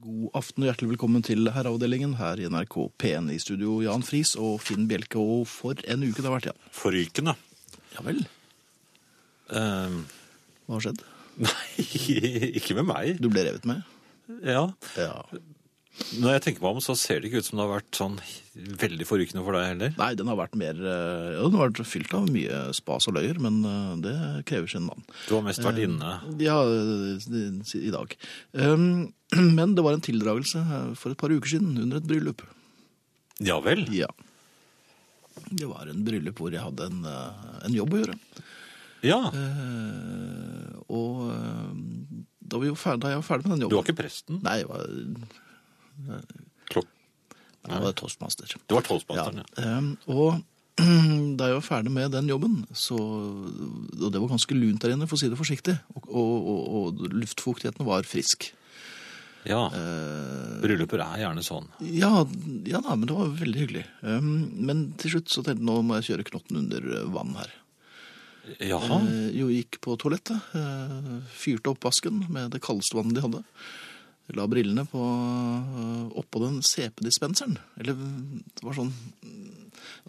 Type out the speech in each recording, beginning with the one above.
God aften og hjertelig velkommen til Herreavdelingen her i NRK P1 i studio. Jan Friis og Finn Bjelke, og for en uke det har vært, Jan. Forrykende. Ja vel, Um, hva har skjedd? nei, ikke med meg. Du ble revet med? Ja. Ja. Når jeg tenker meg om, så ser det ikke ut som det har vært sånn veldig forrykende for deg heller. Nei, den har vært mer eh, Ja, den har vært fylt av mye spas og løyer, men eh, det krever sin mann. Du har mest vært inne. Ja, eh, i dag. Um, Men det var en tildragelse eh, for et par uker siden under et bryllup. Ja vel. Ja. Det var en bryllup hvor jeg hadde en, eh, en jobb å gjøre. Ja. Eh, og eh, da, ferdig, da jeg var ferdig med den jobben Du var ikke presten? Nei, jeg var, Klok det var toastmaster. Det var toastmasteren, ja. ja. og da jeg var ferdig med den jobben, så, og det var ganske lunt der inne, for å si det forsiktig, og, og, og, og luftfuktigheten var frisk. Ja. Eh, Brylluper er gjerne sånn. ja, ja da, men det var veldig hyggelig. Um, men til slutt så tenkte jeg nå må jeg kjøre knotten under vann her. Jaha. Eh, jo, gikk på toalettet, eh, fyrte opp vasken med det kaldeste vannet de hadde. La brillene på, oppå den CP-dispenseren. Eller det var sånn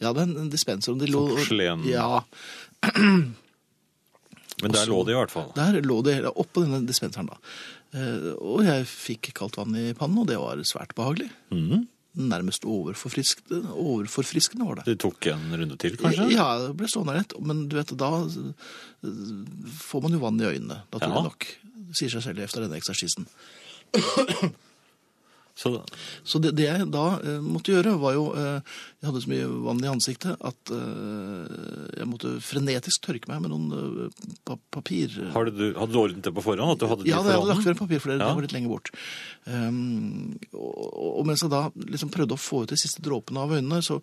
Ja, det er en dispenser. og De lå, Sånn porselen. Ja, Men der lå det i hvert fall. der lå det oppå denne dispenseren, da. Eh, Og jeg fikk kaldt vann i pannen, og det var svært behagelig. Mm. Nærmest overforfriskende, overforfriskende var det. Du tok en runde til, kanskje? Ja, det ble stående rett. Men du vet, da eh, får man jo vann i øynene, naturlig Ja. nok. Det sier seg selv efter denne eksersisen. Så, Så det, det jeg da eh, måtte gjøre, var jo eh, Jeg hadde så mye vann i ansiktet at eh, jeg måtte frenetisk tørke meg med noen eh, pa papir... Hadde du, hadde du ordnet det på forhånd? At du hadde de Ja, det hadde lagt frem papir, for det, Ja. var litt lenger bort. Um, og, og mens jeg da liksom prøvde å få ut de siste dråpene av øynene, så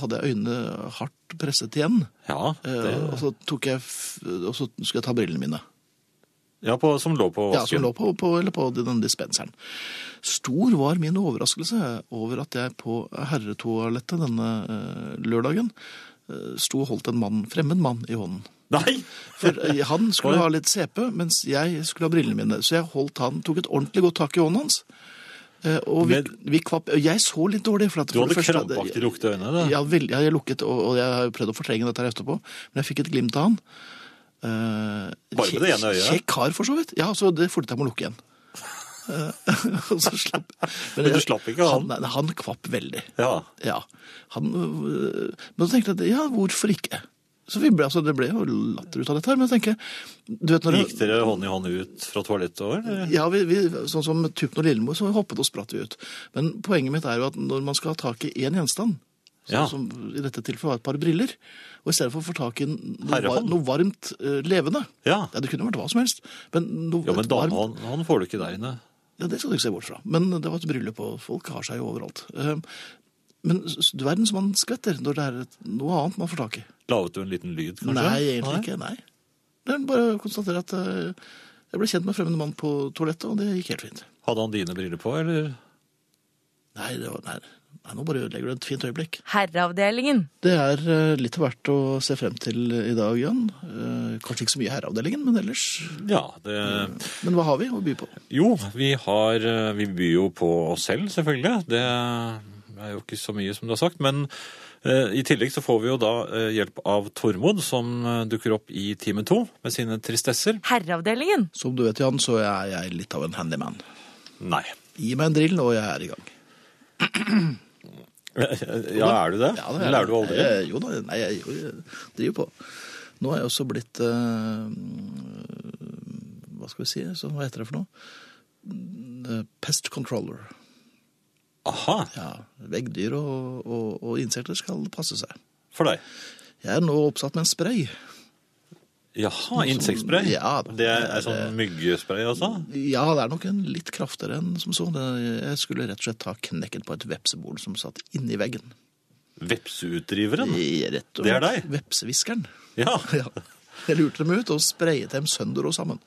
hadde jeg øynene hardt presset igjen. Ja, Eh, det, og, så tok jeg, og så skulle jeg ta brillene mine. Ja på, som lå på Ja, som lå på, på, eller på den dispenseren. Stor var min overraskelse over at jeg på herretoalettet denne uh, lørdagen uh, sto og holdt en mann, fremmed mann i hånden. Nei! For uh, han skulle ha litt CP, mens jeg skulle ha brillene mine. Så jeg holdt han, tok et ordentlig godt tak i hånden hans. Og vi, vi kvapp, jeg så litt dårlig. For at Du hadde krampaktig lukte øynene? da. Ja, jeg, jeg lukket, og, og jeg har prøvd å fortrenge dette her etterpå. Men jeg fikk et glimt av han. Eh, Bare med det ene øyet? Kjekk kar, for så vidt. Ja, så det fortet jeg med å lukke igjen. Eh, slapp, Men du slapp ikke han? Han, han kvapp veldig. Ja. Ja. Han, øh, men så tenkte jeg, ja, hvorfor ikke? Så vi ble, altså, det ble jo latter ut av dette her, men jeg tenker, du vet Gikk dere hånd i hånd ut fra toalettet òg? eller? ja, vi, vi, sånn som Tupen og Lillemor, så hoppet og spratt vi ut. Men poenget mitt er jo at når man skal ha tak i én gjenstand, Ja. som i dette tilfellet var et par briller, og i stedet for å få tak i noe, var, noe varmt uh, levende, Ja. ja, det kunne vært hva som helst, men noe ja, men damehånd varmt- han får du ikke der inne. Ja, det skal du ikke se bort fra. Men det var et bryllup, og folk har seg jo overalt. Uh, Men du verden som man skvetter når det er noe annet man får tak i. Laget du en liten lyd, kanskje? Nei, egentlig ikke. Nei. Det er bare å konstatere at uh, jeg ble kjent med fremmede mann på toalettet, og det gikk helt fint. Hadde han dine briller på, eller? Nei, det var, nei, nei nå bare ødelegger du et fint øyeblikk. Herreavdelingen. Det er litt litt verdt å se frem til i dag, Jan. Eh, Kanskje ikke så mye herreavdelingen, men ellers. Ja, det Men hva har vi å by på? Jo, vi har eh, Vi byr jo på oss selv, selvfølgelig. Det er jo ikke så mye, som du har sagt. Men eh, i tillegg så får vi jo da eh, hjelp av Tormod, som eh, dukker opp i time to med sine tristesser. Herreavdelingen. Som du vet, Jan, så er jeg litt av en handyman. Nei. Gi meg en drill, og jeg er i gang. Ja, er du det? Ja, det er Lærer du aldri? Jeg, jo da, nei, jeg, jeg driver på. Nå er jeg også blitt uh, Hva skal vi si? Så, hva heter det for noe? Eh, Pest controller. Aha, Ja, Veggdyr og, og, og insekter skal passe seg. for deg. Jeg er nå oppsatt med en spray. Jaha, insektspray? Ja, det er sånn myggespray, også? Ja, det er nok en litt kraftigere enn som så. Jeg skulle rett og slett ta knekken på et vepsebol som satt inni veggen. Vepseutdriveren? Rett og Det er slett deg? Vepsehviskeren. Ja. Ja. Jeg lurte dem ut og sprayet dem sønder og sammen.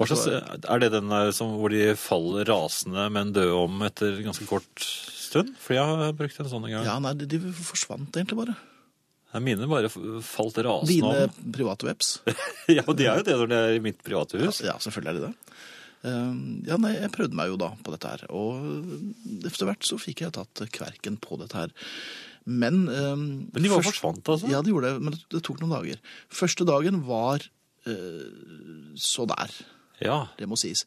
Slags, er det den der som, hvor de faller rasende, men døde om etter ganske kort stund? For jeg har brukt en sånn en gang. Ja, nei, de, de forsvant egentlig bare. Ja, Mine bare falt rasende Dine om. private veps. Ja, de er jo det når det er i mitt private hus. Ja, selvfølgelig er de det. Eh, ja, nei, jeg prøvde meg jo da på dette her, og etter hvert så fikk jeg tatt kverken på dette her. Men, eh, Men de var først- forsvant, altså? Ja, de gjorde det, men det, det tok noen dager. Første dagen var eh, så der. Ja. Det må sies.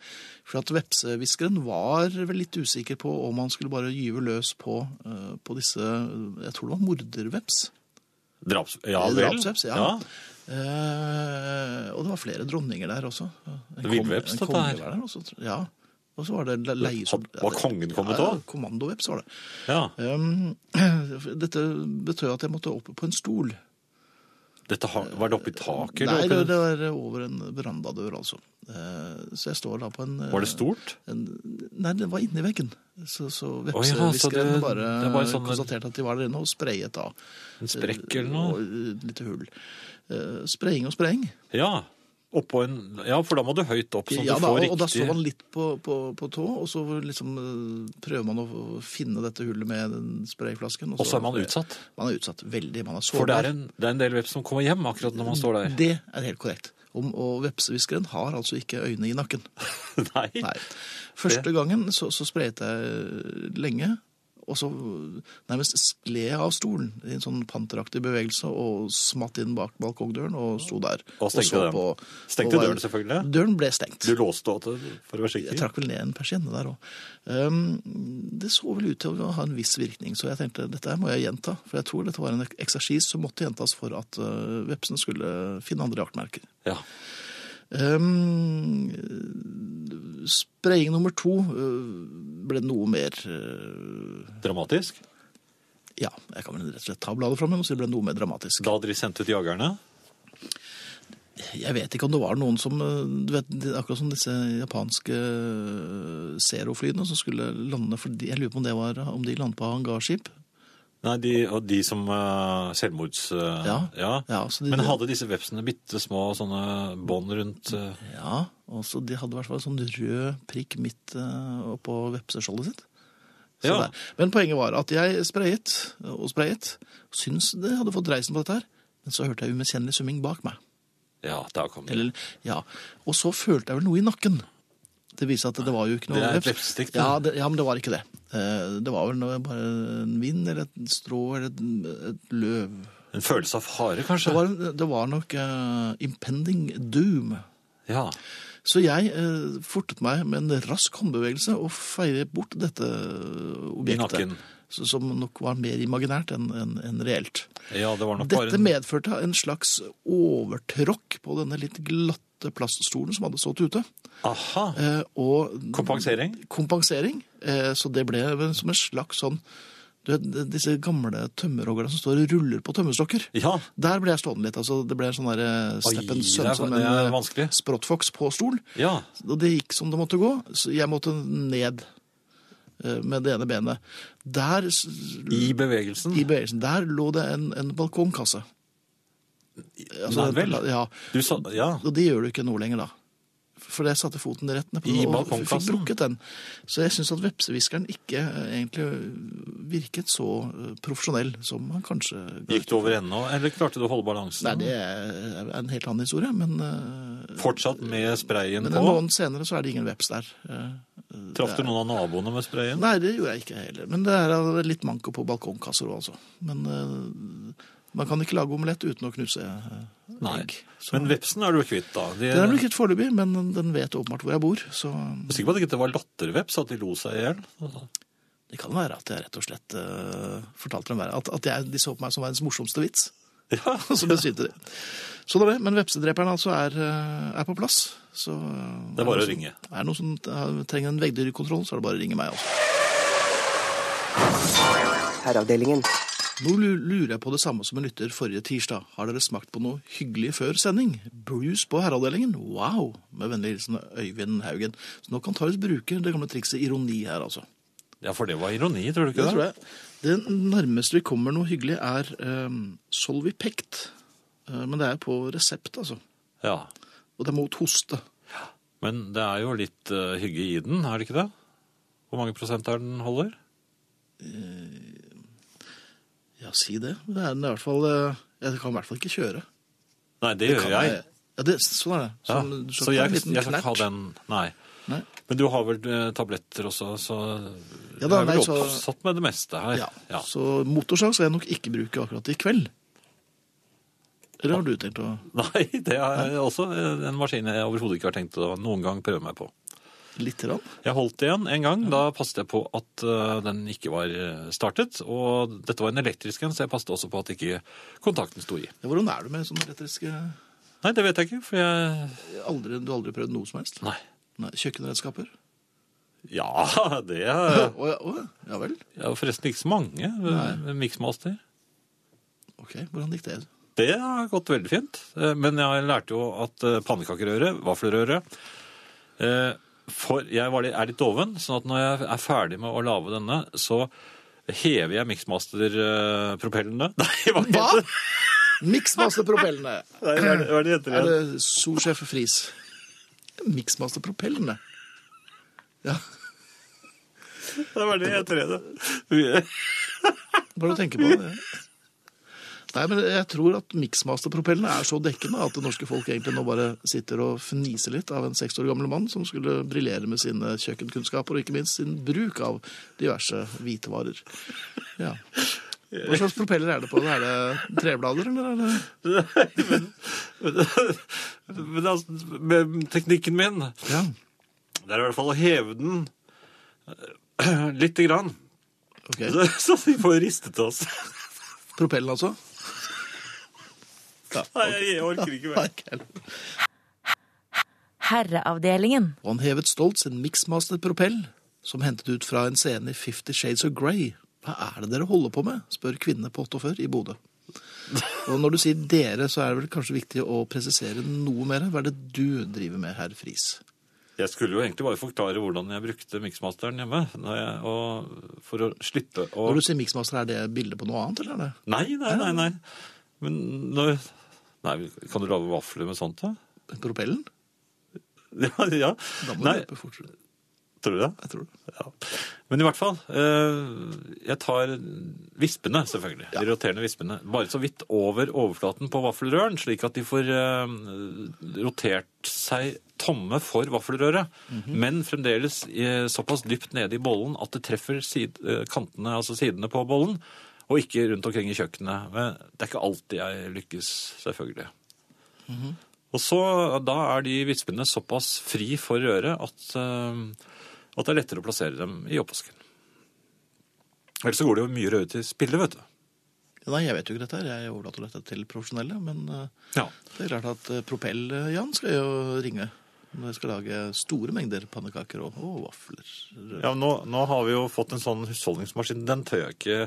For at vepsehviskeren var vel litt usikker på om han skulle bare gyve løs på, eh, på disse Jeg tror det var morderveps. Draps... Ja vel? drapsveps, ja. Eh, og det var flere dronninger der også. En Villveps, dette her. var der også. Ja. Og så var det le- leiesoldat. Var kongen kommet ja, også? Kommandoveps var det. ja. Um, dette betød at jeg måtte opp på en stol. Dette har... Var det oppi taket? Nei, eller det, det var over en verandadør, altså. Eh, så jeg står da på en eh, Var det stort? En, nei, det var inni veggen. Så, så ja, vepsehviskeren det- bare, er bare sånn- konstaterte at de var der inne og sprayet da. En sprekk eller noe? Og et lite hull. Eh, spraying og spraying. Ja. Oppå en... Ja, for da må du høyt opp, så Ja, du da, får og, riktig og da står man litt på, på, på tå, og så liksom eh, prøver man å finne dette hullet med den sprayflasken. Og så er man utsatt. Man er utsatt veldig. Man er For det er, en, det er en del veps som kommer hjem akkurat når man står der. Det er helt korrekt. Og, og vepsehviskeren har altså ikke øyne i nakken. Nei. Nei. Første gangen så, så sprayet jeg lenge, og så nærmest skled jeg av stolen i en sånn panteraktig bevegelse og smatt inn bak balkongdøren og sto der. Og stengte så den. på- Stengte og var- døren selvfølgelig? Døren ble stengt. Du låste for å være Jeg trakk vel ned en persienne der òg. Um, det så vel ut til å ha en viss virkning, så jeg tenkte dette her må jeg gjenta. For jeg tror dette var en eksersis som måtte gjentas for at uh, vepsene skulle finne andre jaktmerker. Ja. Um, spraying nummer to uh, ble noe mer uh, Dramatisk? Ja, jeg kan vel rett og slett ta bladet fra meg og si det ble noe mer dramatisk. Da dere sendte ut jagerne? Jeg vet ikke om det var noen som uh, du vet, Akkurat som disse japanske Zero-flyene som skulle lande fordi, Jeg lurer på om det var om de landet på hangarskip. Nei, de, og de som uh, selvmords... uh, Ja. ja. Ja, de, Men hadde disse vepsene bitte små sånne bånd rundt uh, Ja, og så de hadde i hvert fall sånn rød prikk midt uh, oppå vepseskjoldet sitt. Så Ja. Men poenget var at jeg sprayet og sprayet. Syns det hadde fått dreisen på dette her. Men så hørte jeg umiskjennelig summing bak meg. Ja, da kom det. Eller, ja. Og så følte jeg vel noe i nakken. Det viser at det var jo ikke noe Det er vepsestikk, det. Ja, det, ja, men det var ikke det. Eh, Det var vel noe, bare en vind eller et strå eller et, et løv. En følelse av fare, Det kanskje? var, det var nok uh, impending doom. Ja. Så jeg uh, fortet meg med en rask håndbevegelse og feiret bort dette I objektet. nakken. Som nok var mer imaginært enn en, en reelt. Ja, det var nok Dette bare en... medførte en slags overtråkk på denne litt glatte plaststolen som hadde stått ute. Aha! Eh, og Kompensering? kompensering. Eh, så det ble som en slags sånn du vet, Disse gamle tømmerhoggerne som står og ruller på tømmerstokker. Ja. Der ble jeg stående litt. altså Det ble sånn der eh, Oi, step and det son er- som en sprottfox på stol. Ja. Og det gikk som det måtte gå, så jeg måtte ned med det ene benet. Der, I bevegelsen? i bevegelsen, der lå det en, en balkongkasse. Altså, Nei vel? Ja, Du sa... Ja. og det gjør du ikke nå lenger da. For jeg satte foten rett ned på I og fikk brukket den. Så jeg syns at vepsehviskeren ikke eh, egentlig virket så eh, profesjonell som han kanskje Gikk du over ende, eller klarte du å holde balansen? Nei, det er en helt annen historie, men, eh, Fortsatt med sprayen men en på? måned senere så er det ingen veps der. Eh, Traff du noen av naboene med sprayen? Nei, det gjorde jeg ikke heller. Men det er eh, litt manko på balkongkasser òg, altså. Men eh, man kan ikke lage omelett uten å knuse eh, Nei. egg. Så- Men vepsen er du kvitt, da? De... Den er du kvitt foreløpig, men den vet åpenbart hvor jeg bor. Så Jeg er sikker på at det ikke var latterveps, at de lo seg i hjel? det kan være at jeg rett og slett uh, fortalte dem at, at jeg, de så på meg som verdens morsomste vits. Ja. Så besvimte de. Så det er det. Men vepsedreperen altså er, eh, er på plass. Så, Det er bare å som- ringe. Er det noe som trenger en veggdyrkontroll, så er det bare å ringe meg. også. Herreavdelingen. Nå lurer jeg på det samme som en lytter forrige tirsdag. Har dere smakt på noe hyggelig før sending? Bruce på herreavdelingen? Wow! Med vennlig hilsen Øyvind Haugen. Så nå kan Taris bruke det gamle trikset ironi her, altså. ja, for det var ironi, tror du ikke Det det? tror jeg. Det nærmeste vi kommer noe hyggelig er um, Solvipekt. Eh, men det er på resept, altså. Ja. Og det er mot hoste. Men det er jo litt uh, hygge i den, er det ikke det? Hvor mange prosent er den holder? Ja, si det. Det er, er i hvert fall eh, Jeg kan i hvert fall ikke kjøre. Nei, det, gjør jeg. jeg. Ja, det, sånn er det. Ja. Sånn, du Så skal jeg, jeg skal ikke ha den Nei. Nei. Men du har vel eh, tabletter også, så Ja da, er vel nei, så- oppsatt med det meste her. Ja. Ja. Så motorsag skal jeg nok ikke bruke akkurat i kveld. Eller har du tenkt å Nei, det er også en maskin jeg overhodet ikke har tenkt å noen gang prøve meg på. Lite rann. Jeg holdt igjen en gang. Da passet jeg på at eh, den ikke var eh, startet. Og dette var en elektrisk en, så jeg passet også på at ikke kontakten sto i. Ja, hvordan er du med sånne elektriske Nei, det vet jeg ikke, for jeg aldri, Du har aldri prøvd noe som helst? Nei. Nei, Kjøkkenredskaper? Ja, det er Å ja, oh, ja. ja vel. Jeg har forresten ikke så mange med Mixmaster. Ok, hvordan gikk det? Det har gått veldig fint. Eh, Men jeg lærte jo at eh, pannekakerøre, vaffelrøre eh, For jeg var litt, er litt doven, sånn at når jeg er ferdig med å lage denne, så hever jeg Mixmaster-propellene. Nei, hva heter det? Mixmaster-propellene. Hva er det, det heter Er det Solsjef Friis? Mixmaster-propellene. Ja, Det var det jeg heter igjen. hva Bare å tenke på det, Ja. Nei, men jeg tror at Mixmaster-propellene er så dekkende at det norske folk egentlig nå bare sitter og fniser litt av en seks år gammel mann som skulle briljere med sine kjøkkenkunnskaper, og ikke minst sin bruk av diverse hvitevarer. Ja. Hva slags propeller er det på? Er det treblader, eller Nei, men, men, men altså, med teknikken min, Ja. det er i hvert fall å heve den eh, lite grann. Okay. Så, så vi får ristet oss. Propellen, altså? Nei, jeg orker ikke mer. Herreavdelingen. Og han hevet stolt sin Mixmaster-propell, som hentet ut fra en scene i Fifty Shades of Grey. Hva er det dere holder på med? spør kvinnene på 48 i Bodø. Og når du sier dere, så er det vel kanskje viktig å presisere noe mer. Hva er det du driver med, herr Friis? Jeg skulle jo egentlig bare forklare hvordan jeg brukte miksmasteren hjemme. Når jeg, og for å slippe å Når du sier miksmaster, er det bilde på noe annet, eller er det Nei, nei, nei. nei. Men når Nei, kan du lage vafler med sånt, da? propellen? Ja, ja. Da må Nei, du løpe fortere. tror du det? Jeg tror det. Ja. Men i hvert fall. Eh, jeg tar vispene, selvfølgelig. De roterende vispene. Bare så vidt over overflaten på vaffelrøren, slik at de får eh, rotert seg tomme for vaffelrøret. Men fremdeles eh, såpass dypt nede i bollen at det treffer sid, eh, kantene, altså sidene på bollen, og ikke rundt omkring i kjøkkenet. Men det er ikke alltid jeg lykkes, selvfølgelig. Og så, da er de vispene såpass fri for røret at, eh, at det er lettere å plassere dem i oppvasken. Ellers så går det jo mye røde til spille, vet du. Nei, jeg vet jo ikke dette her. Jeg overlater dette til profesjonelle. Men Ja. det er klart at eh, Propell-Jan skal jo ringe når jeg skal lage store mengder pannekaker og, og vafler. Ja, nå, nå har vi jo fått en sånn husholdningsmaskin. Den tør jeg ikke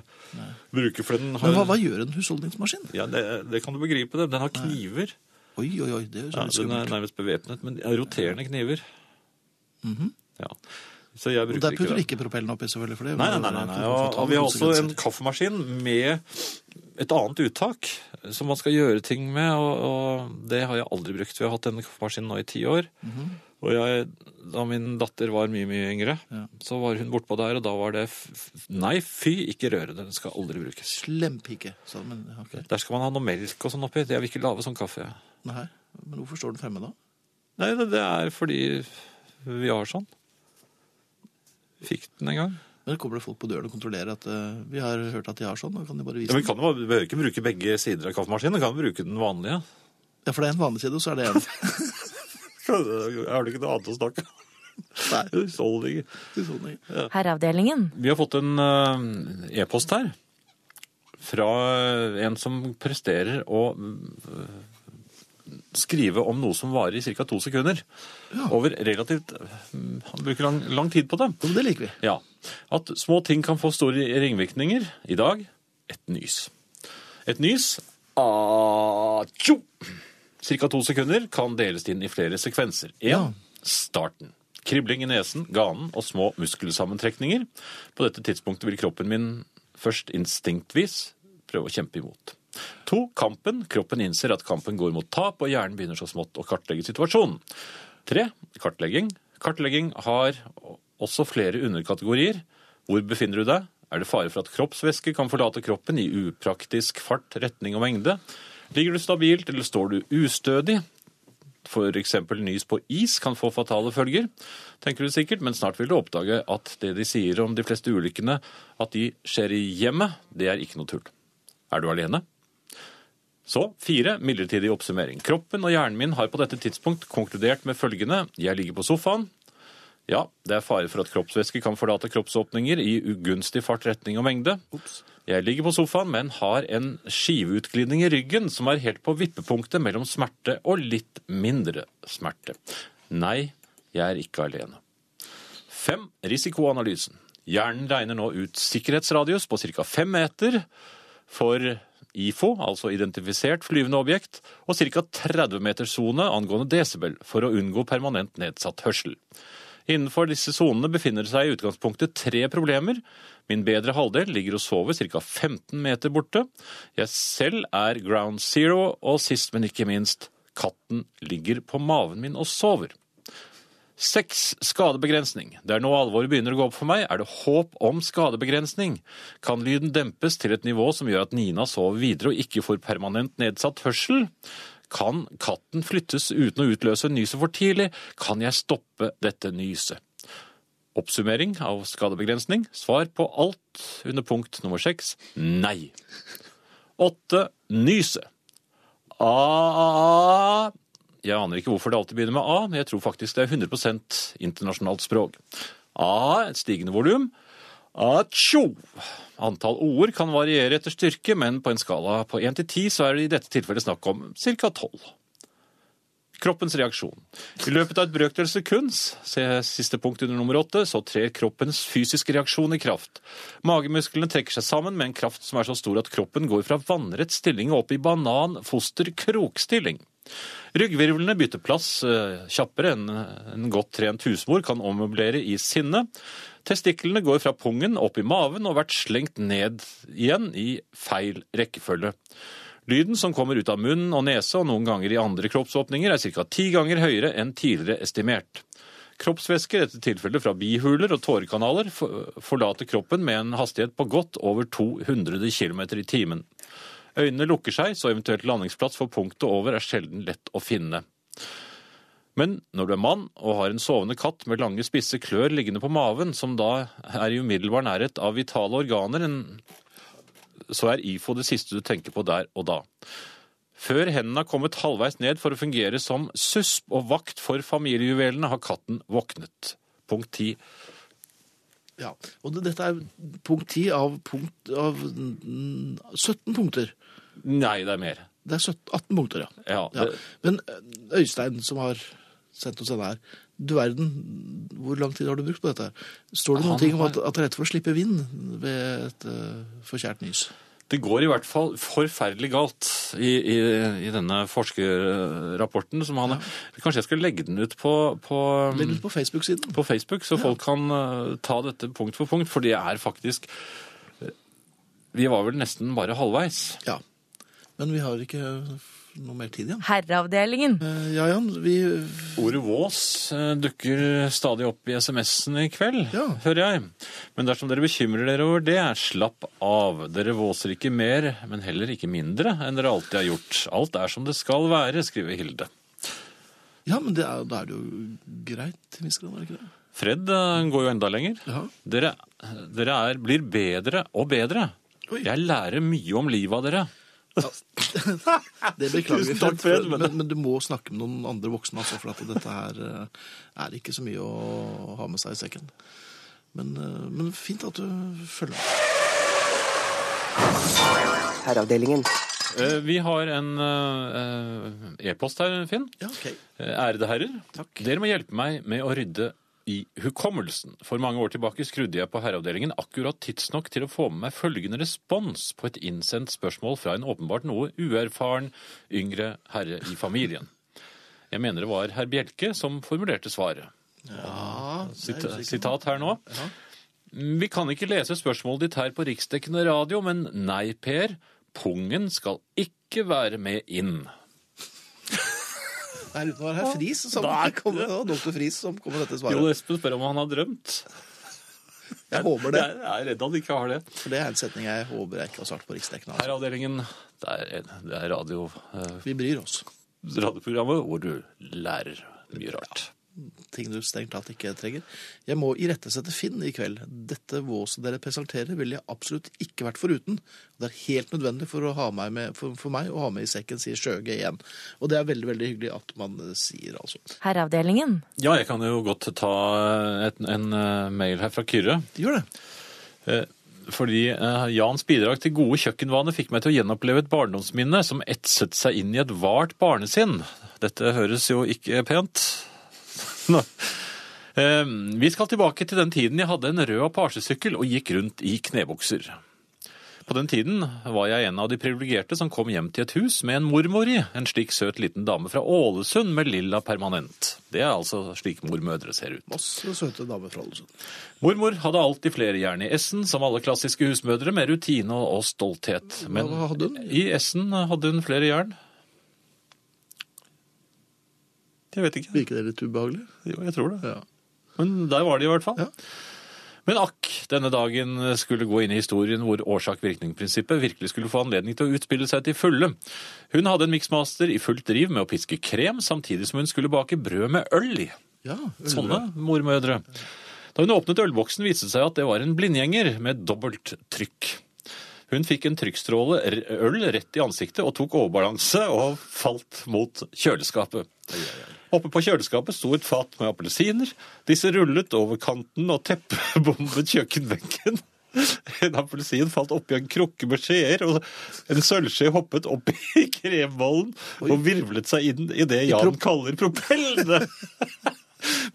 bruke, for den har Men hva, hva gjør en husholdningsmaskin? Ja, det, det kan du begripe. det. Den har kniver. Oi, oi, oi, det er jo så Ja, den er nærmest bevæpnet, men roterende kniver. Mhm. Ja. Så jeg bruker der putter du ikke propellen oppi, selvfølgelig. for det Nei, nei, nei, nei. nei, Og, og vi har også en kaffemaskin med et annet uttak som man skal gjøre ting med, og, og det har jeg aldri brukt. Vi har hatt denne kaffemaskinen nå i ti år. Mhm. Og jeg, da min datter var mye, mye yngre, Ja. så var hun bortpå der, og da var det Nei, fy, ikke røre det. Den skal aldri brukes. Slempike, sa du. Men, okay. ok. Der skal man ha noe melk og sånn oppi. Jeg vil ikke lage sånn kaffe. Nei, men hvorfor står den fremme da? Nei, det, det er fordi vi har sånn. Fikk den en gang. Men det kommer det folk på døren og kontrollerer at uh, vi har hørt at de har sånn, og kan de bare vise Ja, men kan den? bare- vi behøver ikke bruke begge sider av kaffemaskinen. Vi kan bruke den vanlige. Ja, for det er en vanlig side, og så er det en. Har du ikke noe annet å snakke om? Nei, Husholdninger. Ja. Herreavdelingen. Vi har fått en uh, e-post her fra en som presterer å eh, skrive om noe som varer i ca. to sekunder. Ja. Over relativt Han bruker lang, lang tid på det. Men det liker vi. Ja. At små ting kan få store ringvirkninger. I dag et nys. Et nys Atsjo! Cirka to sekunder kan deles inn i flere sekvenser. Én Ja. starten. Kribling i nesen, ganen og små muskelsammentrekninger. På dette tidspunktet vil kroppen min først instinktvis prøve å kjempe imot. To, kampen. Kroppen innser at kampen går mot tap, og hjernen begynner så smått å kartlegge situasjonen. Tre, kartlegging. Kartlegging har også flere underkategorier. Hvor befinner du deg? Er det fare for at kroppsvæske kan forlate kroppen i upraktisk fart, retning og mengde? Ligger du stabilt, eller står du ustødig? Eksempel nys på is kan få fatale følger, tenker du sikkert, men snart vil du oppdage at det de sier om de fleste ulykkene, at de skjer i hjemmet, det er ikke noe tull. Er du alene? Så fire, midlertidig oppsummering. Kroppen og hjernen min har på dette tidspunkt konkludert med følgende. Jeg ligger på sofaen. Ja, det er fare for at kroppsvæske kan forlate kroppsåpninger i ugunstig fart, retning og mengde. Jeg ligger på sofaen, men har en skiveutglidning i ryggen som er helt på vippepunktet mellom smerte og litt mindre smerte. Nei, jeg er ikke alene. Fem, risikoanalysen. Hjernen regner nå ut sikkerhetsradius på ca. fem meter for IFO, altså identifisert flyvende objekt, og ca. 30 meters sone angående desibel for å unngå permanent nedsatt hørsel. Innenfor disse sonene befinner det seg i utgangspunktet tre problemer. Min bedre halvdel ligger og sover ca. 15 meter borte. Jeg selv er ground zero, og sist, men ikke minst, katten ligger på maven min og sover. Seks skadebegrensning. Det er nå alvoret begynner å gå opp for meg. Er det håp om skadebegrensning? Kan lyden dempes til et nivå som gjør at Nina sover videre og ikke får permanent nedsatt hørsel? Kan katten flyttes uten å utløse nyset for tidlig? Kan jeg stoppe dette nyset? Oppsummering av skadebegrensning. Svar på alt under punkt nummer seks nei. Åtte nyse. A Jeg aner ikke hvorfor det alltid begynner med A, men jeg tror faktisk det er 100% internasjonalt språk. A et stigende volum. Atsjo! Antall ord kan variere etter styrke, men på en skala på 1 til 10 så er det i dette tilfellet snakk om ca. 12. Kroppens reaksjon. I løpet av et brøkdels sekund, se siste punkt under nummer 8, så trer kroppens fysiske reaksjon i kraft. Magemusklene trekker seg sammen med en kraft som er så stor at kroppen går fra vannrett stilling og opp i banan-foster-krokstilling. Ryggvirvlene bytter plass eh, kjappere enn en godt trent husmor kan ommøblere i sinne. Testiklene går fra pungen opp i maven og vært slengt ned igjen i feil rekkefølge. Lyden som kommer ut av munn og nese og noen ganger i andre kroppsåpninger er ca. ti ganger høyere enn tidligere estimert. Kroppsvæsker, i dette tilfellet fra bihuler og tårekanaler, forlater kroppen med en hastighet på godt over 200 km i timen. Øynene lukker seg, så eventuelt landingsplass for punktet over er sjelden lett å finne. Men når du er mann og har en sovende katt med lange, spisse klør liggende på maven, som da er i umiddelbar nærhet av vitale organer, så er IFO det siste du tenker på der og da. Før hendene har kommet halvveis ned for å fungere som susp og vakt for familiejuvelene, har katten våknet. Punkt 10. Ja, og dette er punkt 10 av, punkt, av mm, 17 punkter. Nei, det er mer. Det er 17, 18 punkter, ja. Ja, ja. Men eh, Øystein, som har sendt oss denne her, du verden, hvor lang tid har du brukt på dette? her? Står det noen ting om at, at det er rett for å slippe vind ved et uh, forkjært nys? Det går i hvert fall forferdelig galt i, i, i denne forskerrapporten. Som han, Kanskje jeg skal legge den ut på, på, Legg ut på Facebook-siden. på Facebook, så folk kan eh, ta dette punkt for punkt. For det er faktisk eh, Vi var vel nesten bare halvveis. Ja. Men vi har ikke noe mer tid igjen. Herreavdelingen. Eh, Ja, Jan, vi Ordet vås eh, dukker stadig opp i SMS-en i kveld, Ja. hører jeg. Men dersom dere bekymrer dere over det, slapp av. Dere våser ikke mer, men heller ikke mindre enn dere alltid har gjort. Alt er som det skal være, skriver Hilde. Ja, men da er, er det jo greit til en viss grad, er det ikke det? Fred eh, går jo enda lenger. Ja. Dere, dere er, blir bedre og bedre. Oi. Jeg lærer mye om livet av dere. Det beklager vi, takk, Fred, Fred, men, men- du må snakke med noen andre voksne, altså, for at dette her eh, er ikke så mye å ha med seg i sekken. Men, eh, men fint at du følger med. Herreavdelingen. Eh, Vi har en eh, e-post her, Finn. Ja, ok. Eh, Ærede herrer. Takk. Dere må hjelpe meg med å rydde i hukommelsen. For mange år tilbake skrudde jeg på herreavdelingen akkurat tidsnok til å få med meg følgende respons på et innsendt spørsmål fra en åpenbart noe uerfaren yngre herre i familien. Jeg mener det var herr Bjelke som formulerte svaret. Ja, sitat her nå. Ja. Vi kan ikke lese spørsmålet ditt her på riksdekkende radio, men nei, Per. Pungen skal ikke være med inn. Her ute var herr Friis som kom, det var doktor Friis som kom med dette Jo svaret. Espen spør om han har drømt. Jeg håper det, Jeg er redd han ikke har det. for det er en setning jeg håper jeg ikke har svart på riksdekkende. Altså. Herreavdelingen, det er, det er radio. eh, Vi bryr oss. radioprogrammet hvor du lærer mye rart. Ting du strengt tatt ikke trenger. Jeg må irettesette Finn i kveld. Dette våset dere presenterer, ville jeg absolutt ikke vært foruten. Det er helt nødvendig for, å ha meg med, for, for meg å ha med i sekken, sier Sjøge igjen. Og det er veldig veldig hyggelig at man eh, sier, altså. Herreavdelingen. Ja, jeg kan jo godt ta et, en eh, mail her fra Kyrre. Gjør det. Eh, Fordi eh, Jans bidrag til gode kjøkkenvaner fikk meg til å gjenoppleve et barndomsminne som etset seg inn i et vart barnesinn. Dette høres jo ikke pent. Nå. Eh, Vi skal tilbake til den tiden jeg hadde en rød apasjesykkel og gikk rundt i knebukser. På den tiden var jeg en av de privilegerte som kom hjem til et hus med en mormor i, en slik søt liten dame fra Ålesund med lilla permanent. Det er altså slik mormødre ser ut. Masse søte damer fra Ålesund. Mormor hadde alltid flere jern i essen, som alle klassiske husmødre, med rutine og stolthet. Men i essen hadde hun flere jern. Jeg vet ikke. Virker det litt ubehagelig? Jo, jeg tror det. Ja. Men der var de i hvert fall. Ja. Men akk, denne dagen skulle gå inn i historien hvor årsak-virkning-prinsippet virkelig skulle få anledning til å utspille seg til fulle. Hun hadde en miksmaster i fullt driv med å piske krem, samtidig som hun skulle bake brød med øl i. Ja, Sånne mormødre. Da hun åpnet ølboksen, viste det seg at det var en blindgjenger med dobbelt trykk. Hun fikk en trykkstråle øl rett i ansiktet og tok overbalanse og falt mot kjøleskapet. Oppe på kjøleskapet sto et fat med appelsiner. Disse rullet over kanten og teppebombet kjøkkenbenken. En appelsin falt oppi en krukke med skjeer, og en sølvskje hoppet opp i krembollen og virvlet seg inn i det Jan kaller propellene.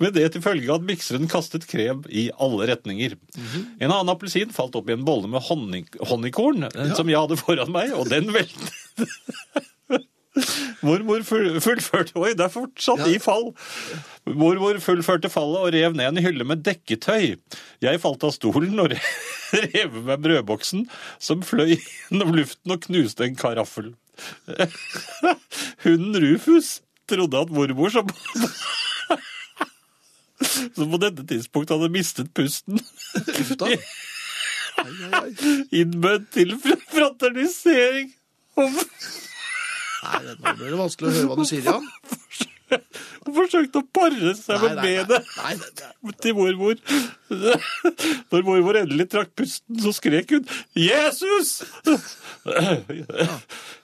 Med det til følge at mikseren kastet krem i alle retninger. En annen appelsin falt opp i en bolle med honning, honningkorn ja. som jeg hadde foran meg, og den veltet. Mormor fullførte Oi, det er fortsatt Ja. i fall. Mormor fullførte fallet og rev ned en hylle med dekketøy. Jeg falt av stolen og rev med brødboksen, som fløy gjennom luften og knuste en karaffel. Hunden Rufus trodde at mormor, som som på dette tidspunktet hadde mistet pusten, Uff da. Innbød til fraternisering. Nei, det- nå blir det vanskelig å høre hva du sier, Jan. Hun forsøkte å pare seg Nei, med benet til mormor. Når mormor endelig trakk pusten, så skrek hun 'Jesus!'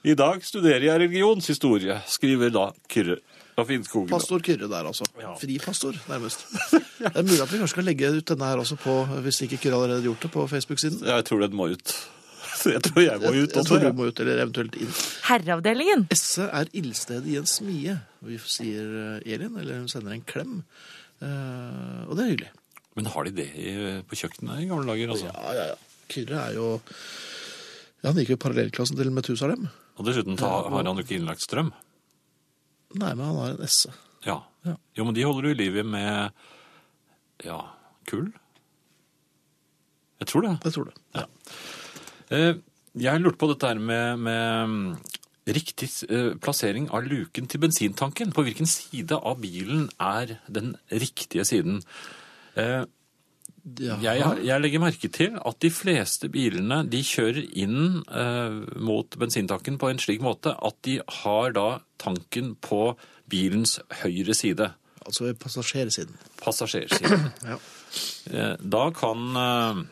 I dag studerer jeg religionshistorie, skriver da Kyrre fra Finnskogen. Pastor Kyrre der, altså. Ja. Fripastor, nærmest. Det er mulig at vi kanskje skal legge ut denne her også på, hvis ikke Kyrre allerede har gjort det, på Facebook-siden. Jeg tror den må ut. Jeg tror jeg må ut Jeg også. tror du må ut, eller eventuelt inn. Herreavdelingen. Esse er ildstedet i en smie. Vi sier eh, Elin, eller hun sender en klem. Uh, og det er hyggelig. Men har de det i, på kjøkkenet i gamle dager? Altså? Ja, ja, ja. Kyrre er jo ja, Han gikk jo parallellklassen til Methusalem. Og dessuten har han jo ikke innlagt strøm. Nei, men han har en esse. Ja. Ja. Jo, men de holder du i live med ja, kull? Jeg tror det. Jeg tror det. ja. Jeg lurte på dette her med, med riktig eh, plassering av luken til bensintanken. På hvilken side av bilen er den riktige siden? Jeg, jeg legger merke til at de fleste bilene de kjører inn eh, mot bensintanken på en slik måte at de har da tanken på bilens høyre side. Altså passasjersiden. Passasjersiden. Ja. Eh, Da kan eh,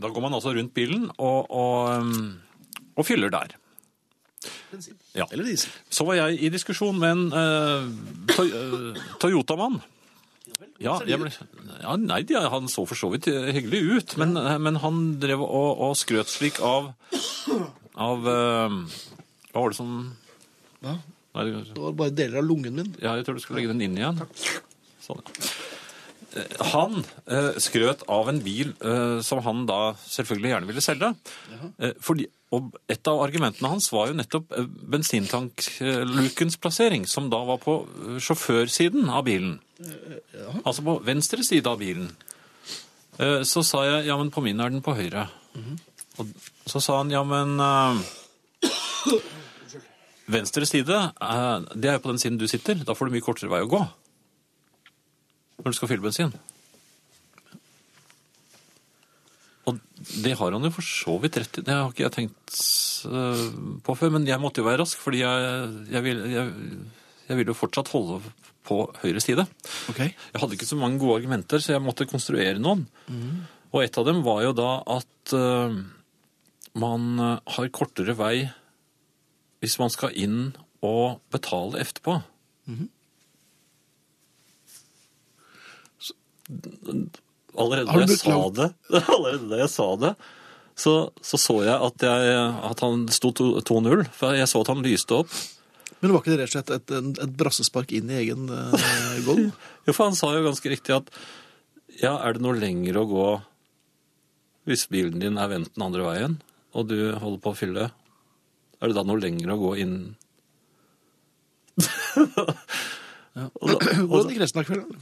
Da går man altså rundt bilen og, og, eh, og fyller der. Bensin. Ja. Eller diesel. Så var jeg i diskusjon med en eh, eh, Toyota-mann. Ja, jeg ble, ja, nei, de- han så for så vidt hyggelig ut, men, eh, men han drev og, og skrøt slik av Av eh, Hva var det som Hva? nei, det var bare deler av lungen min. Ja, jeg tror du skal legge den inn igjen. Sånn, ja. Eh, Han eh, skrøt av en bil eh, som han da selvfølgelig gjerne ville selge. Fordi, og et av argumentene hans var jo nettopp eh, bensintanklukens plassering, som da var på eh, sjåførsiden av bilen. Altså på venstre side av bilen. Eh, Så sa jeg ja, men på min er den på høyre. Og så sa han ja, men eh, Venstre side, eh, det er jo på den siden du sitter. Da får du mye kortere vei å gå. Når du skal fylle bensin. Og det har han jo for så vidt rett i. Det har ikke jeg tenkt eh, på før, men jeg måtte jo være rask, fordi jeg, jeg, ville, jeg, jeg vil jo fortsatt holde på høyre side. Okay. Jeg hadde ikke så mange gode argumenter, så jeg måtte konstruere noen. Og et av dem var jo da at uh, man eh, har kortere vei hvis man skal inn og betale etterpå. Så- Allerede da jeg sa det, allerede da jeg sa det, så, så så jeg at, jeg at han sto 2-0, for jeg så at han lyste opp. Men var ikke det rett og slett et, et, et brassespark inn i egen eh, goal? Jo, for han sa jo ganske riktig at ja, er det noe lenger å gå hvis bilen din er vendt den andre veien, og du holder på å fylle? Er det da noe lenger å gå inn Hvordan gikk resten av kvelden?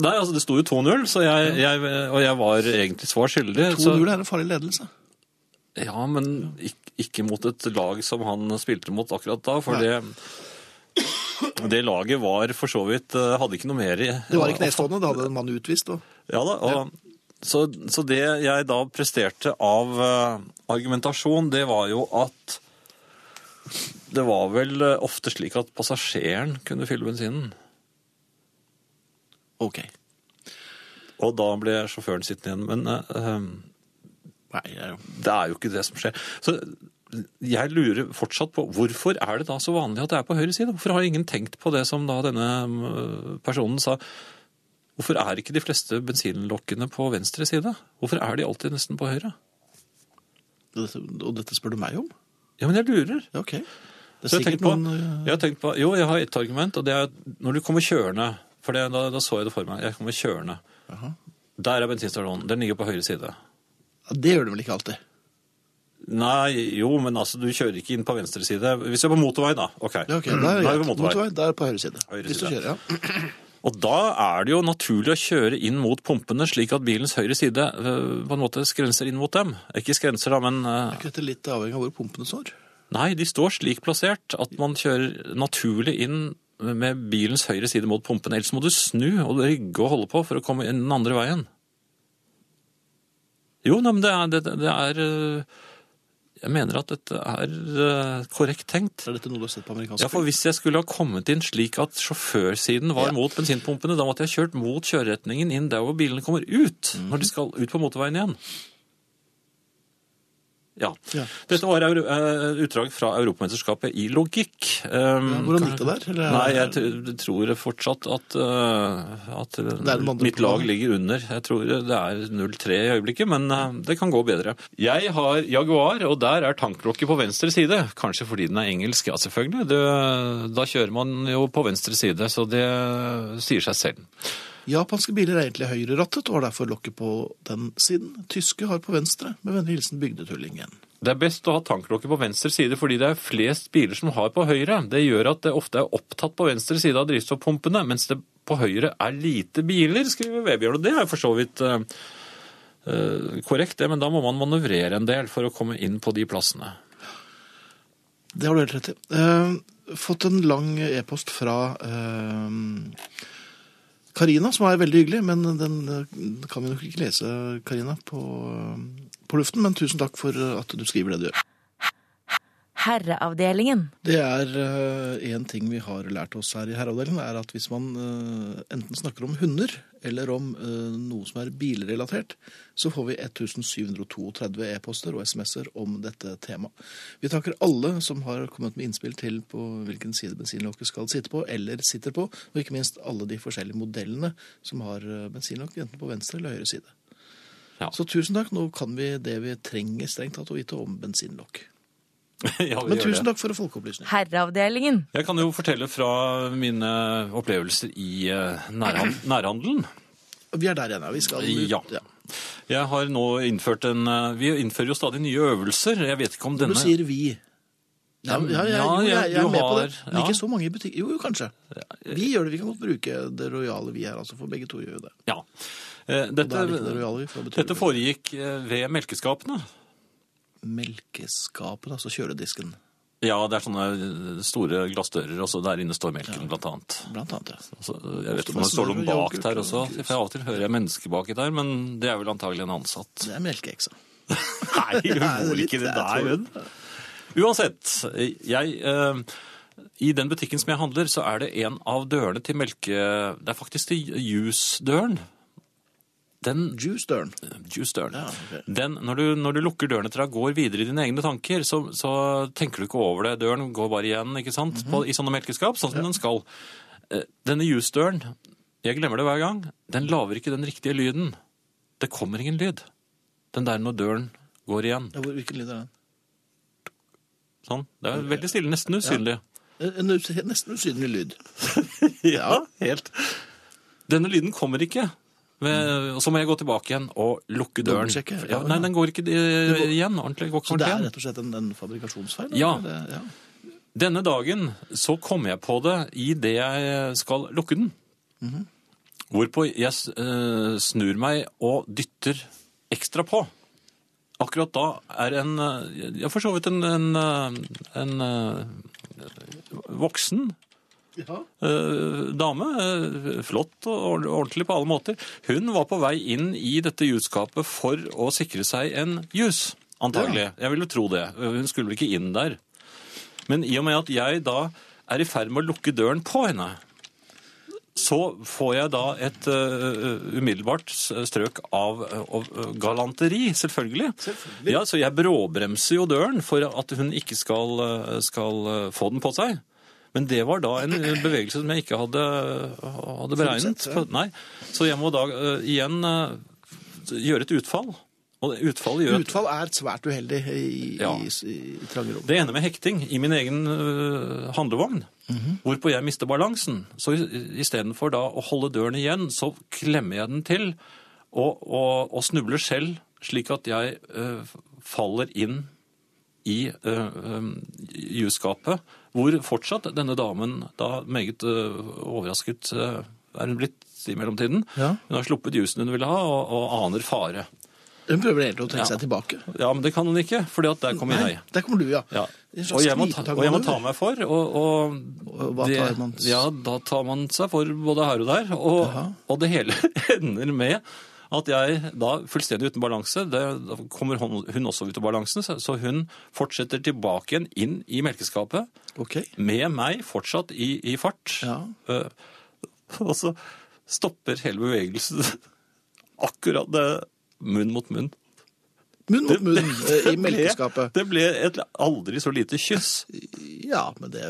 Nei, altså det sto jo 2-0, så jeg, jeg, og jeg var egentlig svar skyldig. 2-0 er en farlig ledelse. Ja, men ikke, ikke mot et lag som han spilte mot akkurat da, for det, det laget var for så vidt eh, Hadde ikke noe mer i Det var i knestående, det hadde en mann utvist. Og... Ja da, og, Så, så det jeg da presterte av uh, argumentasjon, det var jo at det var vel eh, ofte slik at passasjeren kunne fylle bensinen. Ok. Og da ble sjåføren sittende igjen. Men eh, eh, Nei, jeg... det er jo ikke det som skjer. Så jeg lurer fortsatt på hvorfor er det da så vanlig at det er på høyre side? Hvorfor har ingen tenkt på det som da denne øh, personen sa? Hvorfor er ikke de fleste bensinlokkene på venstre side? Hvorfor er de alltid nesten på høyre? Dette, og dette spør du meg om? Ja, men jeg lurer. Ja, ok. Det er Så jeg, har sikkert på, noen... eh, jeg har tenkt på, jo, jeg har ett argument, og det er at når du kommer kjørende, for det, da, da så jeg det for meg, jeg kommer kjørende, Aha. der er bensinstasjonen, den ligger på høyre side. Ja, det gjør du vel ikke alltid? Nei, jo, men altså, du kjører ikke inn på venstre side. Hvis du er på motorvei, da. Ok. Ja, ok. Da er, vi på motorvei. motorvei. Er det på høyre side. Høyre Hvis du side. kjører, ja. Og da er det jo naturlig å kjøre inn mot pumpene, slik at bilens høyre side øh, på en måte skrenser inn mot dem. Ikke skrenser, da, men øh, Er ikke dette litt avhengig av hvor pumpene står? Nei, de står slik plassert at man kjører naturlig inn med bilens høyre side mot pumpen. Ellers må du snu og rygge og holde på for å komme inn den andre veien. Jo, nei, men det er, det, det er øh, Jeg mener at dette er øh, korrekt tenkt. Er dette noe du har sett på amerikansk Ja, for hvis jeg skulle ha kommet inn slik at sjåførsiden var Ja. mot bensinpumpene, da måtte jeg ha kjørt mot kjøreretningen inn der hvor bilene kommer ut, mm. når de skal ut på motorveien igjen. Ja. Ja. Dette var eh, utdrag fra Europamesterskapet i logikk. Um, hvordan gikk det der? Eller- Nei, jeg tror fortsatt at, uh, at andre mitt lag ligger under. Jeg tror det er 0-3 i øyeblikket, men det kan gå bedre. Jeg har Jaguar, og der er tanklokket på venstre side. Kanskje fordi den er engelsk, ja selvfølgelig. Det, da kjører man jo på venstre side, så det sier seg selv. Japanske biler er egentlig høyrerattet og har derfor lokket på den siden. Tyske har på venstre, med vennlig hilsen bygdetullingen. Det er best å ha tanklokket på venstre side fordi det er flest biler som har på høyre. Det gjør at det ofte er opptatt på venstre side av drivstoffpumpene, mens det på høyre er lite biler, skriver Vebjørn. Og det er for så vidt eh, korrekt, det, men da må man manøvrere en del for å komme inn på de plassene. Det har du helt rett i. Uh, fått en lang e-post fra eh, Karina, som er veldig hyggelig, men den eh, kan vi nok ikke lese, Karina, på, eh, på luften. Men tusen takk for at du skriver det du gjør. Herreavdelingen. Det er én ting vi har lært oss her i herreavdelingen, er at hvis man uh, enten snakker om hunder eller om eh, noe som er bilrelatert, så får vi 1732 e-poster og SMS-er om dette temaet. Vi takker alle som har kommet med innspill til på hvilken side bensinlokket skal sitte på, eller sitter på, og ikke minst alle de forskjellige modellene som har eh, bensinlokk, enten på venstre eller høyre side. Ja. Så tusen takk. Nå kan vi det vi trenger strengt tatt å vite om bensinlokk. ja, Men tusen det. takk for folkeopplysning. Herreavdelingen. Jeg kan jo fortelle fra mine opplevelser i eh, nærhand nærhandelen. Vi er der igjen, ja. Vi skal ut. Ja. Jeg har nå innført en eh, Vi innfører jo stadig nye øvelser. Jeg vet ikke om denne du sier vi Ja, ja, ja, Ja, jo, jeg, jeg er med på det. har- Men ikke ja. så mange i butikk. Jo, jo, kanskje. Vi gjør det. Vi kan godt bruke det rojale vi her, altså, for begge to gjør jo det. Ja. Dette, er det det rojale dette foregikk eh, ved melkeskapene. Melkeskapet, altså kjøledisken, Ja, det er sånne eh, store glassdører, og så der inne står melken, blant annet. blant annet. ja. Altså, jeg vet ikke om det står noen bak der også, for av og til hører jeg mennesker baki der, men det er vel antagelig en ansatt. Det er melkeeksa. Nei, hun bor ikke det der, hun. Uansett, jeg eh, I den butikken som jeg handler, så er det en av dørene til melke... Det er faktisk til juice-døren. Den Juice-døren. juice-døren. Ja, okay. Den, når, du, når du lukker døren etter deg og går videre i dine egne tanker, så, så tenker du ikke over det. Døren går bare igjen ikke sant? Mhm. På, i sånne melkeskap, sånn som den skal. Eh, Denne juice-døren, jeg glemmer det hver gang, den laver ikke den riktige lyden. Det kommer ingen lyd. Den der når døren går igjen. Ja, hvilken lyd er den? Sånn. Det er veldig stille, nesten usynlig. En nesten usynlig lyd. Ja, helt. Denne lyden kommer ikke. Ved- og Så må jeg gå tilbake igjen og lukke døren. Ja, nei, den går ikke eh, igjen. ordentlig. Går ikke Så det er rett og slett en, en fabrikasjonsfeil? Ja. eller? Ja. Denne dagen så kom jeg på det i det jeg skal lukke den. Hvorpå jeg eh, snur meg og dytter ekstra på. Akkurat da er en eh, Ja, for så vidt en, en, en, en eh, voksen Ja. eh, dame. eh, flott og ordentlig på alle måter. Hun var på vei inn i dette jusskapet for å sikre seg en jus, antagelig. Jeg ville tro det. Hun skulle vel ikke inn der. Men i og med at jeg da er i ferd med å lukke døren på henne, så får jeg da et uh, umiddelbart strøk av uh, galanteri, selvfølgelig. Selvfølgelig. Ja, Så jeg bråbremser jo døren for at hun ikke skal, skal få den på seg. Men det var da en bevegelse som jeg ikke hadde, hadde beregnet. Nei, Så jeg må da uh, igjen uh, gjøre et utfall. Gjør at Utfall er svært uheldig i, Ja. i, i trange rom. det ender med hekting i min egen uh, handlevogn, hvorpå jeg mister balansen. Så istedenfor da å holde døren igjen, så klemmer jeg den til og, og, og snubler selv, slik at jeg uh, faller inn i uh, um, jusskapet, hvor fortsatt denne damen, da meget øh, overrasket øh, er hun blitt i mellomtiden, Ja. hun har sluppet jusen hun ville ha, og, og aner fare. Hun prøver helt å trekke Ja. seg tilbake. Ja, men det kan hun ikke, for der kommer jeg. der kommer du, ja. Ja. Og jeg, må ta, og jeg må ta meg for, og, og, Og hva det, tar man? Ja, da tar man seg for både her og der, og, og det hele ender med at jeg da fullstendig uten balanse, det, da kommer hun, hun også ut av balansen, så, så hun fortsetter tilbake igjen inn i melkeskapet, Okay. med meg fortsatt i, i fart. Ja. Uh, og så stopper hele bevegelsen akkurat det, munn mot munn. Munn mot munn eh, i melkeskapet. Det ble et aldri så lite kyss. Ja, men det.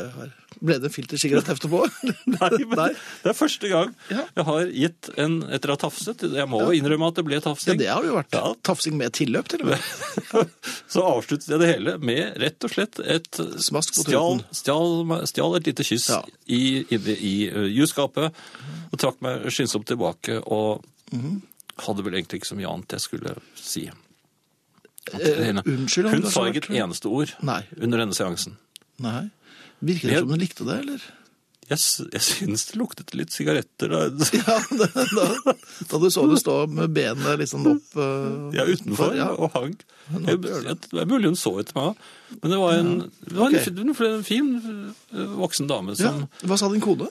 Ble det en filtersigaretthefte på? Nei, men Nei. det er første gang jeg har gitt en etter å ha tafset. Jeg må jo innrømme at det ble Ja, det har det jo vært. Ja. Tafsing med tilløp, til og med. Så avsluttet jeg det hele med rett og slett et Smask på stjal, stjal, stjal et lite kyss Ja. i, inne i uh, jusskapet og trakk meg skyndsomt tilbake og Mhm. hadde vel egentlig ikke så mye annet jeg skulle si. Eh, unnskyld Hun sa ikke et eneste ord Nei. under denne seansen. Nei. Virker det Jeg- som hun likte det, eller? Jeg, jeg syns det luktet litt sigaretter. Da. Ja, da, da, da du så det stå med benet liksom opp uh, Ja, utenfor Ja. og hang. Jeg, Jeg, det. er mulig hun så etter meg, men det var en, det var en, en fin eh, voksen dame Ja. Hva sa din kone?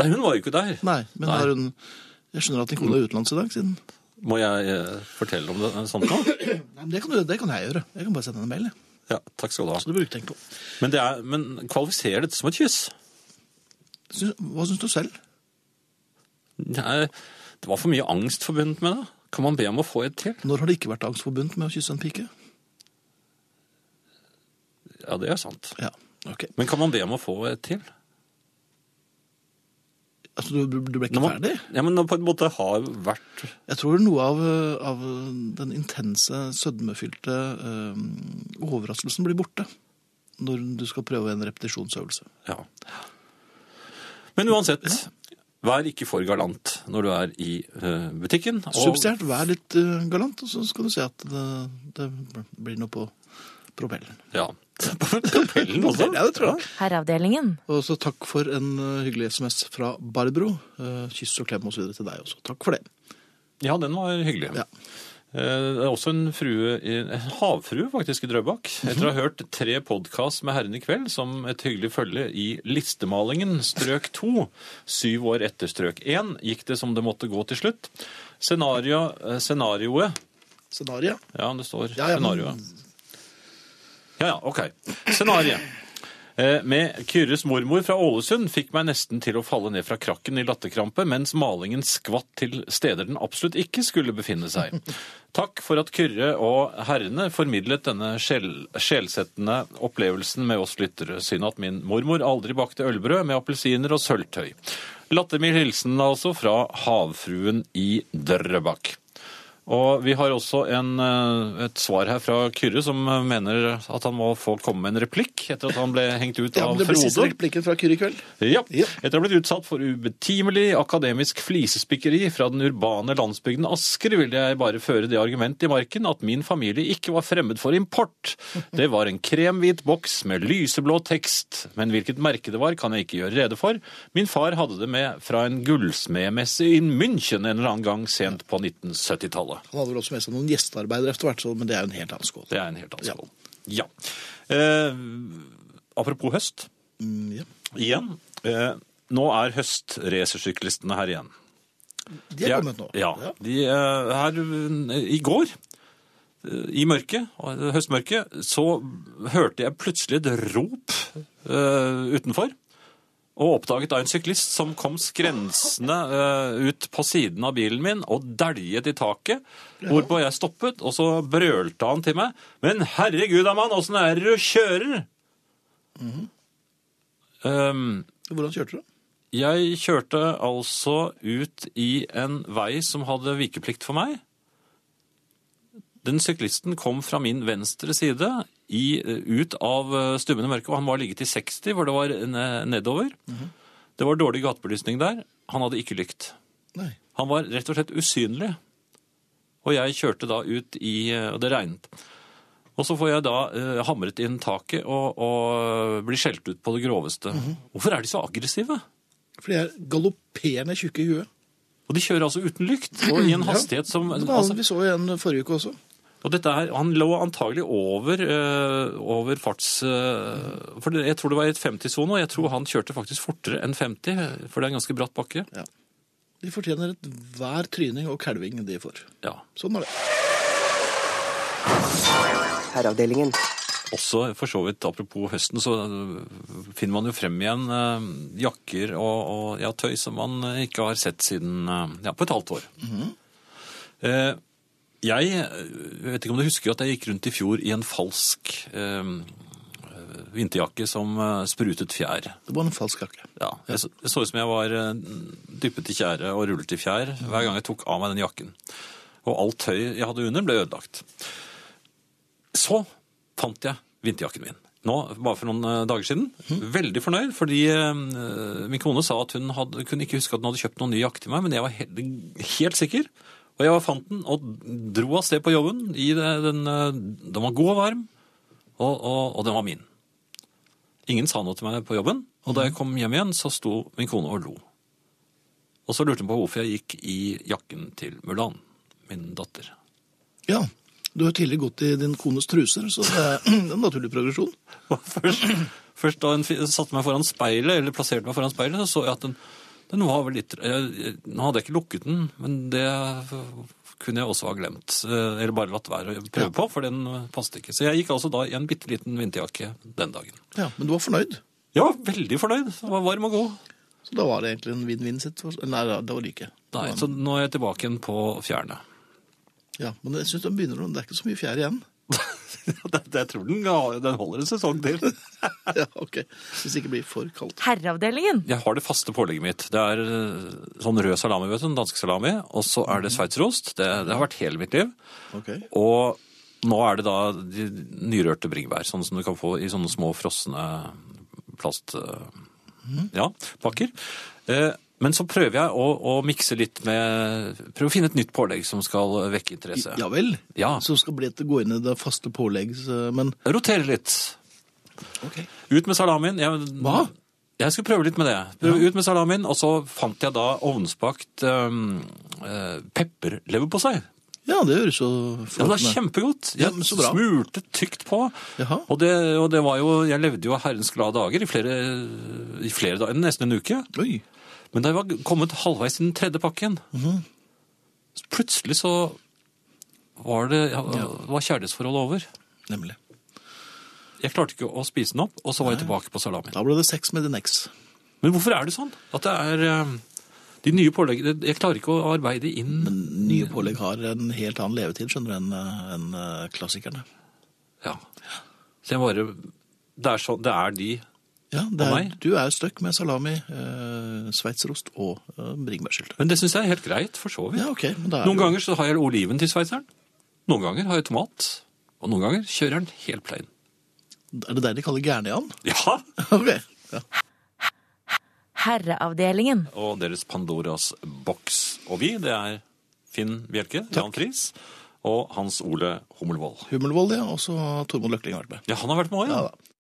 Nei, hun var jo ikke der. Nei, men Nei. hun Jeg skjønner at din kone er utenlands i dag, siden Må jeg eh, fortelle om det sånt nå? Nei, men det kan, du, det kan jeg gjøre. Jeg kan bare sende en mail. jeg. Ja, takk skal du ha. Så det du ikke tenke på. Men, det er, men kvalifiserer dette som et kyss? Syns- Hva syns du selv? Nei, det var for mye angst forbundet med det. Kan man be om å få et til? Når har det ikke vært angst forbundet med å kysse en pike? Ja, det er sant. Ja, ok. Men kan man be om å få et til? Altså, du, du ble ikke man, ferdig? ja, men på en måte har vært Jeg tror noe av, av den intense, sødmefylte øh, overraskelsen blir borte når du skal prøve en repetisjonsøvelse. Ja. Men uansett, vær ikke for galant når du er i øh, butikken. og- Subsidiært, vær litt øh, galant, og så skal du se at det, det blir noe på propellen. Ja. Propellen også? Ja, det tror jeg. Herreavdelingen. Og så takk for en eh, hyggelig SMS fra Barbro. Eh, Kyss og klem videre til deg også. Takk for det. Ja, den var hyggelig. Ja. Eh, Det er også en frue, en havfrue faktisk i Drøbak. Etter å ha hørt tre podkast med Herren i kveld som et hyggelig følge i listemalingen strøk to, syv år etter strøk én, gikk det som det måtte gå til slutt. Scenario, eh, scenarioet Scenario. Ja, det står Ja, ja, men- scenarioet. Ja, ja, ok. Scenariet. Eh, Med Kyrres mormor fra Ålesund fikk meg nesten til å falle ned fra krakken i latterkrampe, mens malingen skvatt til steder den absolutt ikke skulle befinne seg. Takk for at Kyrre og herrene formidlet denne sjel, sjelsettende opplevelsen med oss lyttere. Synd at min mormor aldri bakte ølbrød med appelsiner og sølvtøy. Lattermild hilsen altså fra havfruen i Drøbak. Og vi har også en, eh, et svar her fra Kyrre, som eh, mener at han må få komme med en replikk etter at han ble hengt ut Ja, av men det blir siste Frode. replikken fra Kyrre i kveld. Ja. Ja. Etter å ha blitt utsatt for ubetimelig akademisk flisespikkeri fra den urbane landsbygden Asker, vil jeg bare føre det argumentet i marken at min familie ikke var fremmed for import. Det var en kremhvit boks med lyseblå tekst, men hvilket merke det var, kan jeg ikke gjøre rede for. Min far hadde det med fra en gullsmedmesse i München en eller annen gang sent på 1970-tallet. Han hadde vel også med seg noen gjestearbeidere etter hvert, men det er jo en helt annen skål. Det er en helt annen skål. Ja. Eh, apropos høst. Mm, ja. Igjen. Eh, nå er høstracersyklistene her igjen. De er kommet nå. Ja. De, er her eh, i går, eh, i mørket, høstmørket, så hørte jeg plutselig et rop uh, utenfor. Og oppdaget da en syklist som kom skrensende uh, ut på siden av bilen min og dæljet i taket. Hvorpå jeg stoppet, og så brølte han til meg. Men herregud, da, mann, åssen er det du kjører? um, Hvordan kjørte du? jeg kjørte altså ut i en vei som hadde vikeplikt for meg. Den syklisten kom fra min venstre side i, ut av eh, stummende mørke, og han var ligget i 60, hvor det var ne- nedover. Det var dårlig gatebelysning der. Han hadde ikke lykt. Nei. Han var rett og slett usynlig. Og jeg kjørte da ut i Og det regnet. Og så får jeg da eh, hamret inn taket og, og blir skjelt ut på det groveste. Hvorfor er de så aggressive? For de er galopperende tjukke i huet. Og de kjører altså uten lykt, og i en hastighet som Det var, altså, vi så jo en forrige uke også. Og dette her, Han lå antagelig over, eh, over farts... eh, for Jeg tror det var i et 50-sone, og jeg tror han kjørte faktisk fortere enn 50, for det er en ganske bratt bakke. De fortjener et hver tryning og kalving de får. Ja. Sånn er det. Herreavdelingen. Også for så vidt, apropos høsten, så øh, finner man jo frem igjen øh, jakker og, og ja, tøy som man øh, ikke har sett siden øh, ja, på et halvt år. Eh, jeg vet ikke om du husker at jeg gikk rundt i fjor i en falsk eh, vinterjakke som øh, sprutet fjær. Det var en falsk jakke. Ja, jeg så, det så ut som jeg var øh, dyppet i tjære og rullet i fjær hver gang jeg tok av meg den jakken. Og alt tøy jeg hadde under ble ødelagt. Så fant jeg vinterjakken min. Nå, bare for noen eh, dager siden. Veldig fornøyd, fordi eh, min kone sa at hun hadde, kunne ikke huske at hun hadde kjøpt noen ny jakke til meg, men jeg var helt, helt sikker. Og jeg fant den og dro av sted på jobben. I den, eh, den var god og varm, og, og, og den var min. Ingen sa noe til meg på jobben, og da jeg kom hjem igjen, så sto min kone og lo. Og så lurte hun på hvorfor jeg gikk i jakken til Mulan, min datter. Ja, du har tidligere gått i din kones truser, så det er en naturlig progresjon. Først, først da hun satte meg foran speilet, eller plasserte meg foran speilet, så så jeg at den, den var vel litt Nå hadde jeg ikke lukket den, men det kunne jeg også ha glemt. eh, Eller bare latt være å prøve på, for den passet ikke. Så jeg gikk altså da i en bitte liten vinterjakke den dagen. Ja, Men du var fornøyd, Ja, veldig fornøyd. Jeg var varm og god. så da var det egentlig en vinn-vinn-situasjon. Nei, det var det ikke. Nei, så nå er jeg tilbake igjen på fjærene. Ja, Men jeg synes det, begynner, det er ikke så mye fjær igjen. jeg tror den, den holder en sesong til. Ja, ok. Hvis det ikke blir for kaldt. Herreavdelingen. Jeg har det faste pålegget mitt. Det er eh, sånn rød salami, vet du, Dansk salami. Og så er det sveitserost. Det, det har vært hele mitt liv. Okay. Og nå er det da de nyrørte bringebær, sånn som du kan få i sånne små frosne plast... eh, Ja, pakker. Eh, Men så prøver jeg å, å mikse litt med Prøve å finne et nytt pålegg som skal vekke interesse. Ja vel. Ja. Som skal bli etter gå inn i det faste påleggs... eh, Men Rotere litt. ok. Ut med salamien. Jeg, Hva? Jeg skulle prøve litt med det. Prøve Ut med salamien, og så fant jeg da ovnsbakt um, uh, pepperleverpostei. Ja, det høres jo Ja, det er kjempegodt. Ja, Jeg bra. smurte tykt på. Og det, og det var jo Jeg levde jo herrens glade dager i flere, i flere dager, nesten en uke. Oi. Men da jeg var kommet halvveis i den tredje pakken, Mhm. plutselig så var det var kjærlighetsforholdet over. Nemlig. Jeg klarte ikke å spise den opp, og så var jeg tilbake på salami. Da ble det sex med din eks. Men hvorfor er det sånn? At det er eh, de nye påleggene Jeg klarer ikke å arbeide inn Men Nye pålegg har en helt annen levetid, skjønner du, enn en eh, klassikerne. Ja. Så jeg bare Det er, så, det er de Ja, det er, du er støkk med salami, eh, sveitserost og eh, bringebærsyltetøy. Men det syns jeg er helt greit, for så vidt. Ja, ok. Men da er Noen jo... ganger så har jeg oliven til sveitseren. Noen ganger har jeg tomat. Og noen ganger kjører den helt plain. Er det der de kaller gærne-Jan? Ja! Ok. Ja. Herreavdelingen. Og deres Pandoras boks. Og vi, det er Finn Bjelke, Jan Friis og Hans Ole Hummelvold. Hummelvold, ja. Og så har Tormod Løkling vært med. Ja, han har vært med òg, ja. Ja da.